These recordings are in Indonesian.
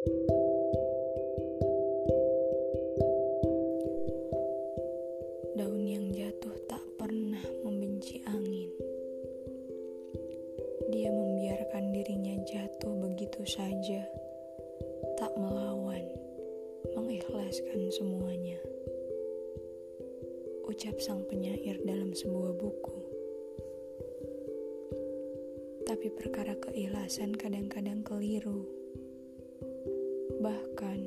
Daun yang jatuh tak pernah membenci angin. Dia membiarkan dirinya jatuh begitu saja, tak melawan, mengikhlaskan semuanya. Ucap sang penyair dalam sebuah buku. Tapi perkara keikhlasan kadang-kadang keliru. Bahkan,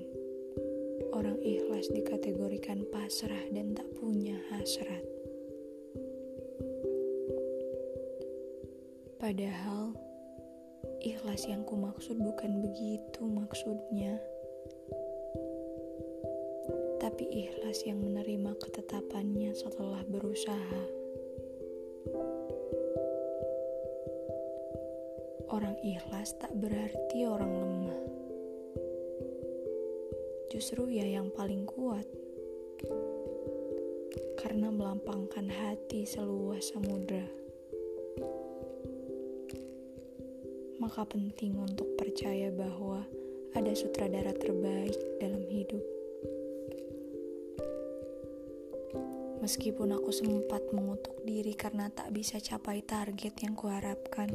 orang ikhlas dikategorikan pasrah dan tak punya hasrat. Padahal, ikhlas yang kumaksud bukan begitu maksudnya. Tapi ikhlas yang menerima ketetapannya setelah berusaha. Orang ikhlas tak berarti orang lemah. Justru ya yang paling kuat. Karena melampangkan hati seluas samudra. Maka penting untuk percaya bahwa ada sutradara terbaik dalam hidup. Meskipun aku sempat mengutuk diri karena tak bisa capai target yang kuharapkan.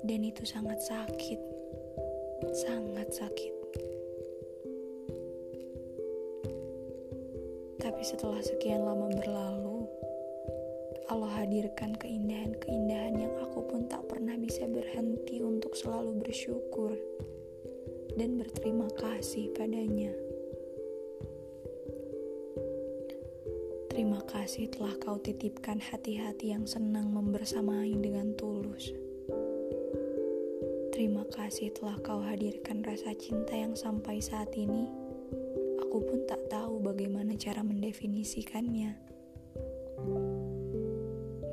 Dan itu sangat sakit. Sangat sakit. Tapi setelah sekian lama berlalu, Allah hadirkan keindahan-keindahan yang aku pun tak pernah bisa berhenti untuk selalu bersyukur dan berterima kasih padanya. Terima kasih telah kau titipkan hati-hati yang senang membersamai dengan tulus. Terima kasih telah kau hadirkan rasa cinta yang sampai saat ini aku pun tak tahu bagaimana cara mendefinisikannya.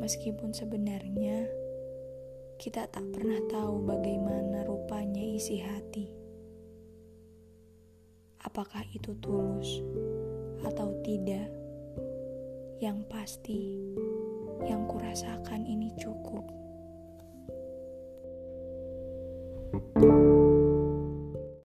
Meskipun sebenarnya kita tak pernah tahu bagaimana rupanya isi hati. Apakah itu tulus atau tidak? Yang pasti, yang kurasakan ini cukup. Thank you.